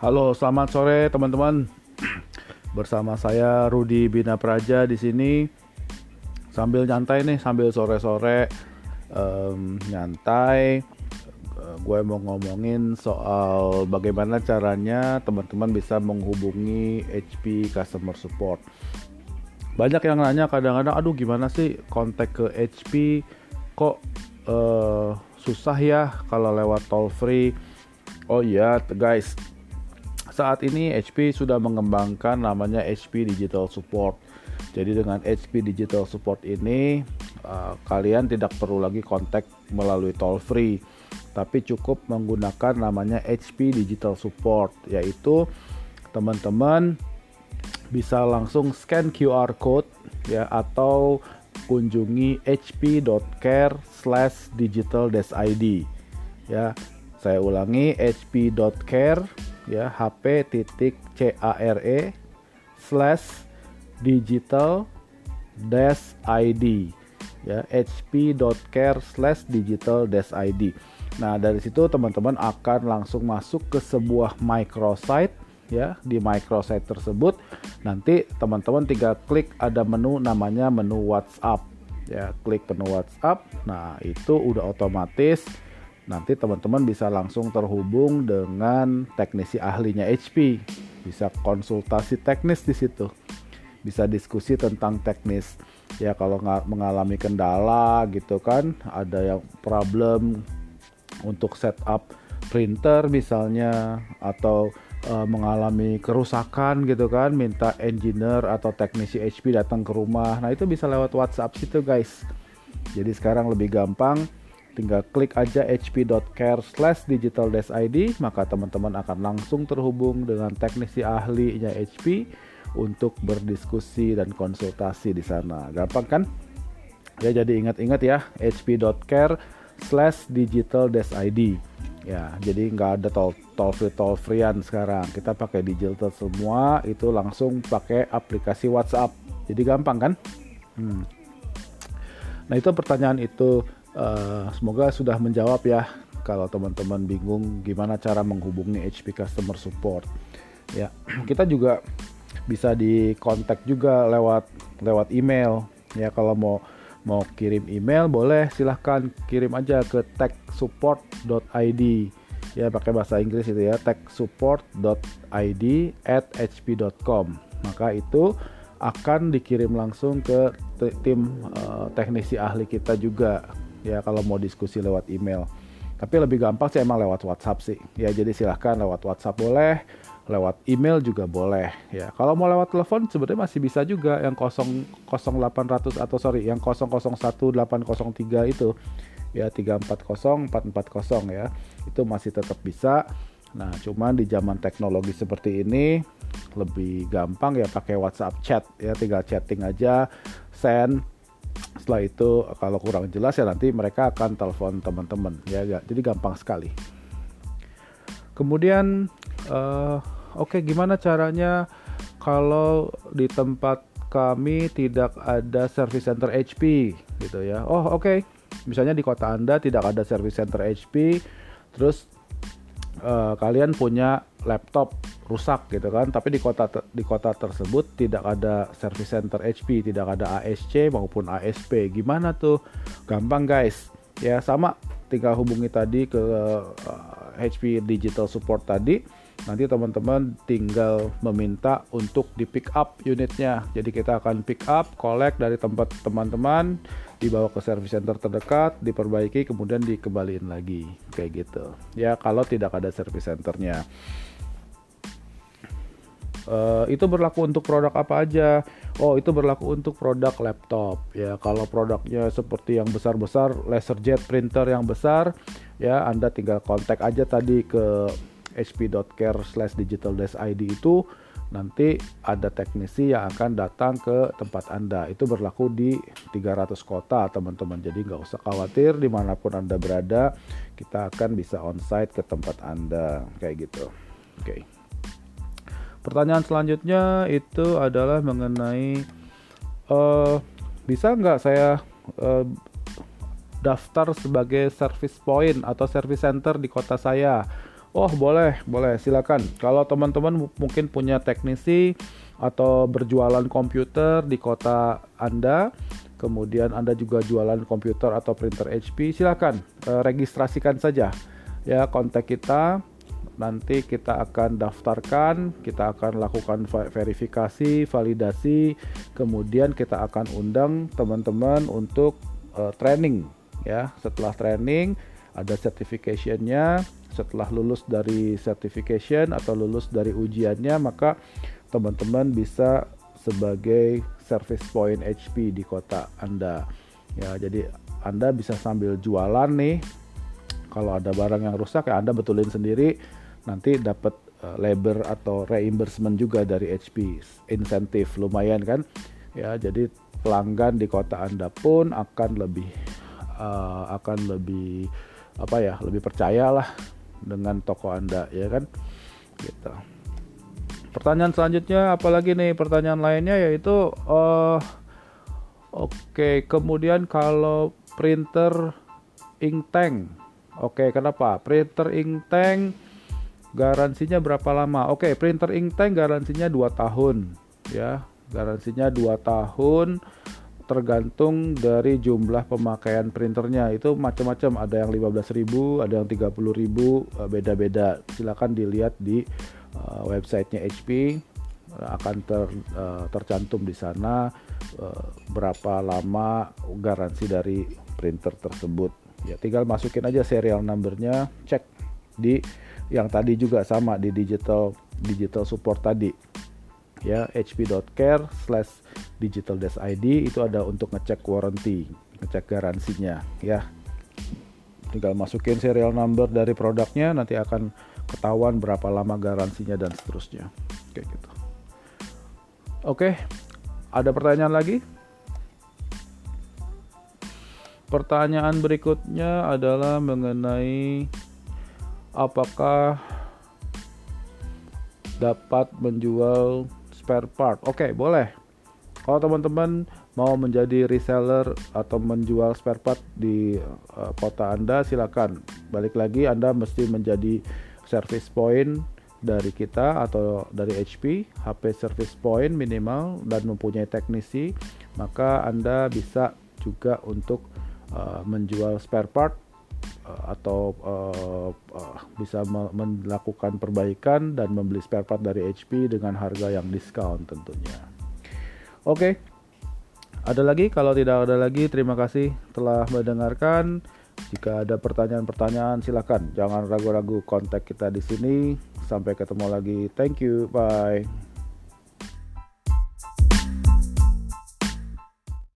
Halo, selamat sore teman-teman. Bersama saya Rudi Bina Praja di sini. Sambil nyantai nih, sambil sore-sore um, nyantai. Gue mau ngomongin soal bagaimana caranya teman-teman bisa menghubungi HP Customer Support. Banyak yang nanya kadang-kadang, aduh gimana sih kontak ke HP kok uh, susah ya kalau lewat toll free. Oh iya guys, saat ini HP sudah mengembangkan namanya HP Digital Support. Jadi dengan HP Digital Support ini uh, kalian tidak perlu lagi kontak melalui toll free, tapi cukup menggunakan namanya HP Digital Support, yaitu teman-teman bisa langsung scan QR code ya atau kunjungi hp.care/digital-id ya. Saya ulangi hp.care ya hp titik c a r e slash digital dash id ya hp.care slash digital dash id nah dari situ teman-teman akan langsung masuk ke sebuah microsite ya di microsite tersebut. Nanti teman-teman tinggal klik ada menu namanya menu WhatsApp ya klik menu WhatsApp. Nah itu udah otomatis nanti teman-teman bisa langsung terhubung dengan teknisi ahlinya HP bisa konsultasi teknis di situ. Bisa diskusi tentang teknis. Ya kalau mengalami kendala gitu kan ada yang problem untuk setup printer misalnya atau uh, mengalami kerusakan gitu kan minta engineer atau teknisi HP datang ke rumah. Nah itu bisa lewat WhatsApp situ guys. Jadi sekarang lebih gampang tinggal klik aja hp.care slash digital id maka teman-teman akan langsung terhubung dengan teknisi ahlinya HP untuk berdiskusi dan konsultasi di sana. Gampang kan? Ya jadi ingat-ingat ya hp.care slash digital id ya jadi nggak ada tol tol free tol freean sekarang. Kita pakai digital semua itu langsung pakai aplikasi WhatsApp. Jadi gampang kan? Hmm. nah itu pertanyaan itu Uh, semoga sudah menjawab ya. Kalau teman-teman bingung gimana cara menghubungi HP Customer Support. Ya, kita juga bisa dikontak juga lewat lewat email. Ya, kalau mau mau kirim email boleh. Silahkan kirim aja ke techsupport.id ya pakai bahasa Inggris itu ya. techsupport.id at hp.com maka itu akan dikirim langsung ke tim uh, teknisi ahli kita juga ya kalau mau diskusi lewat email. Tapi lebih gampang sih emang lewat WhatsApp sih. Ya jadi silahkan lewat WhatsApp boleh, lewat email juga boleh. Ya kalau mau lewat telepon sebenarnya masih bisa juga yang 00800 atau sorry yang 001803 itu ya 340 440 ya itu masih tetap bisa. Nah cuman di zaman teknologi seperti ini lebih gampang ya pakai WhatsApp chat ya tinggal chatting aja send setelah itu kalau kurang jelas ya nanti mereka akan telepon teman-teman ya, ya jadi gampang sekali. Kemudian uh, oke okay, gimana caranya kalau di tempat kami tidak ada service center HP gitu ya? Oh oke. Okay. misalnya di kota anda tidak ada service center HP terus uh, kalian punya laptop rusak gitu kan. Tapi di kota di kota tersebut tidak ada service center HP tidak ada ASC maupun ASP gimana tuh? Gampang guys. Ya sama tinggal hubungi tadi ke uh, eh, HP Digital Support tadi. Nanti teman-teman tinggal meminta untuk di pick up unitnya. Jadi kita akan pick up collect dari tempat teman-teman dibawa ke service center terdekat diperbaiki kemudian dikembaliin lagi. Kayak gitu. Ya kalau tidak ada service centernya Uh, itu berlaku untuk produk apa aja? Oh, itu berlaku untuk produk laptop. Ya, kalau produknya seperti yang besar-besar, laserjet printer yang besar, ya Anda tinggal kontak aja tadi ke hp.care/digital-id itu nanti ada teknisi yang akan datang ke tempat Anda. Itu berlaku di 300 kota, teman-teman. Jadi nggak usah khawatir di mana pun Anda berada, kita akan bisa onsite ke tempat Anda, kayak gitu. Oke. Okay. Pertanyaan selanjutnya itu adalah mengenai uh, bisa nggak saya uh, daftar sebagai service point atau service center di kota saya. Oh boleh, boleh silakan. Kalau teman-teman mungkin punya teknisi atau berjualan komputer di kota Anda, kemudian Anda juga jualan komputer atau printer HP, silakan eh, registrasikan saja ya kontak kita. Nanti kita akan daftarkan, kita akan lakukan verifikasi, validasi, kemudian kita akan undang teman-teman untuk uh, training ya. Setelah training ada certificationnya. Setelah lulus dari certification atau lulus dari ujiannya maka teman-teman bisa sebagai service point HP di kota Anda. Ya jadi Anda bisa sambil jualan nih. Kalau ada barang yang rusak ya Anda betulin sendiri nanti dapat uh, labor atau reimbursement juga dari HP insentif. Lumayan kan? Ya jadi pelanggan di kota Anda pun akan lebih uh, akan lebih apa ya lebih percayalah dengan toko Anda ya kan? Gitu. Pertanyaan selanjutnya apalagi nih pertanyaan lainnya yaitu uh, oke okay, kemudian kalau printer ink tank oke okay, kenapa? Printer ink tank garansinya berapa lama? Oke printer ink tank garansinya 2 tahun ya. Garansinya 2 tahun tergantung dari jumlah pemakaian printernya. Itu macam-macam. Ada yang 15.000 ada yang 30.000 eh, beda-beda. Silakan dilihat di uh, websitenya HP akan ter, uh, tercantum di sana berapa lama garansi dari printer tersebut. Ya tinggal masukin aja serial numbernya cek di yang tadi juga sama di digital digital support tadi. Ya hp.care slash digital ID itu ada untuk ngecek warranty ngecek garansinya ya. Tinggal masukin serial number dari produknya nanti akan ketahuan berapa lama garansinya dan seterusnya. Kayak gitu. Oke ada pertanyaan lagi? Pertanyaan berikutnya adalah mengenai apakah dapat menjual spare part. Oke, okay, boleh. Kalau teman-teman mau menjadi reseller atau menjual spare part di uh, kota Anda, silakan. Balik lagi Anda mesti menjadi service point dari kita atau dari HP, HP service point minimal dan mempunyai teknisi, maka Anda bisa juga untuk uh, menjual spare part atau uh, uh, bisa melakukan perbaikan dan membeli spare part dari HP dengan harga yang diskon tentunya. Oke. Okay. Ada lagi? Kalau tidak ada lagi, terima kasih telah mendengarkan. Jika ada pertanyaan-pertanyaan, silakan. Jangan ragu-ragu kontak kita di sini. Sampai ketemu lagi. Thank you. Bye.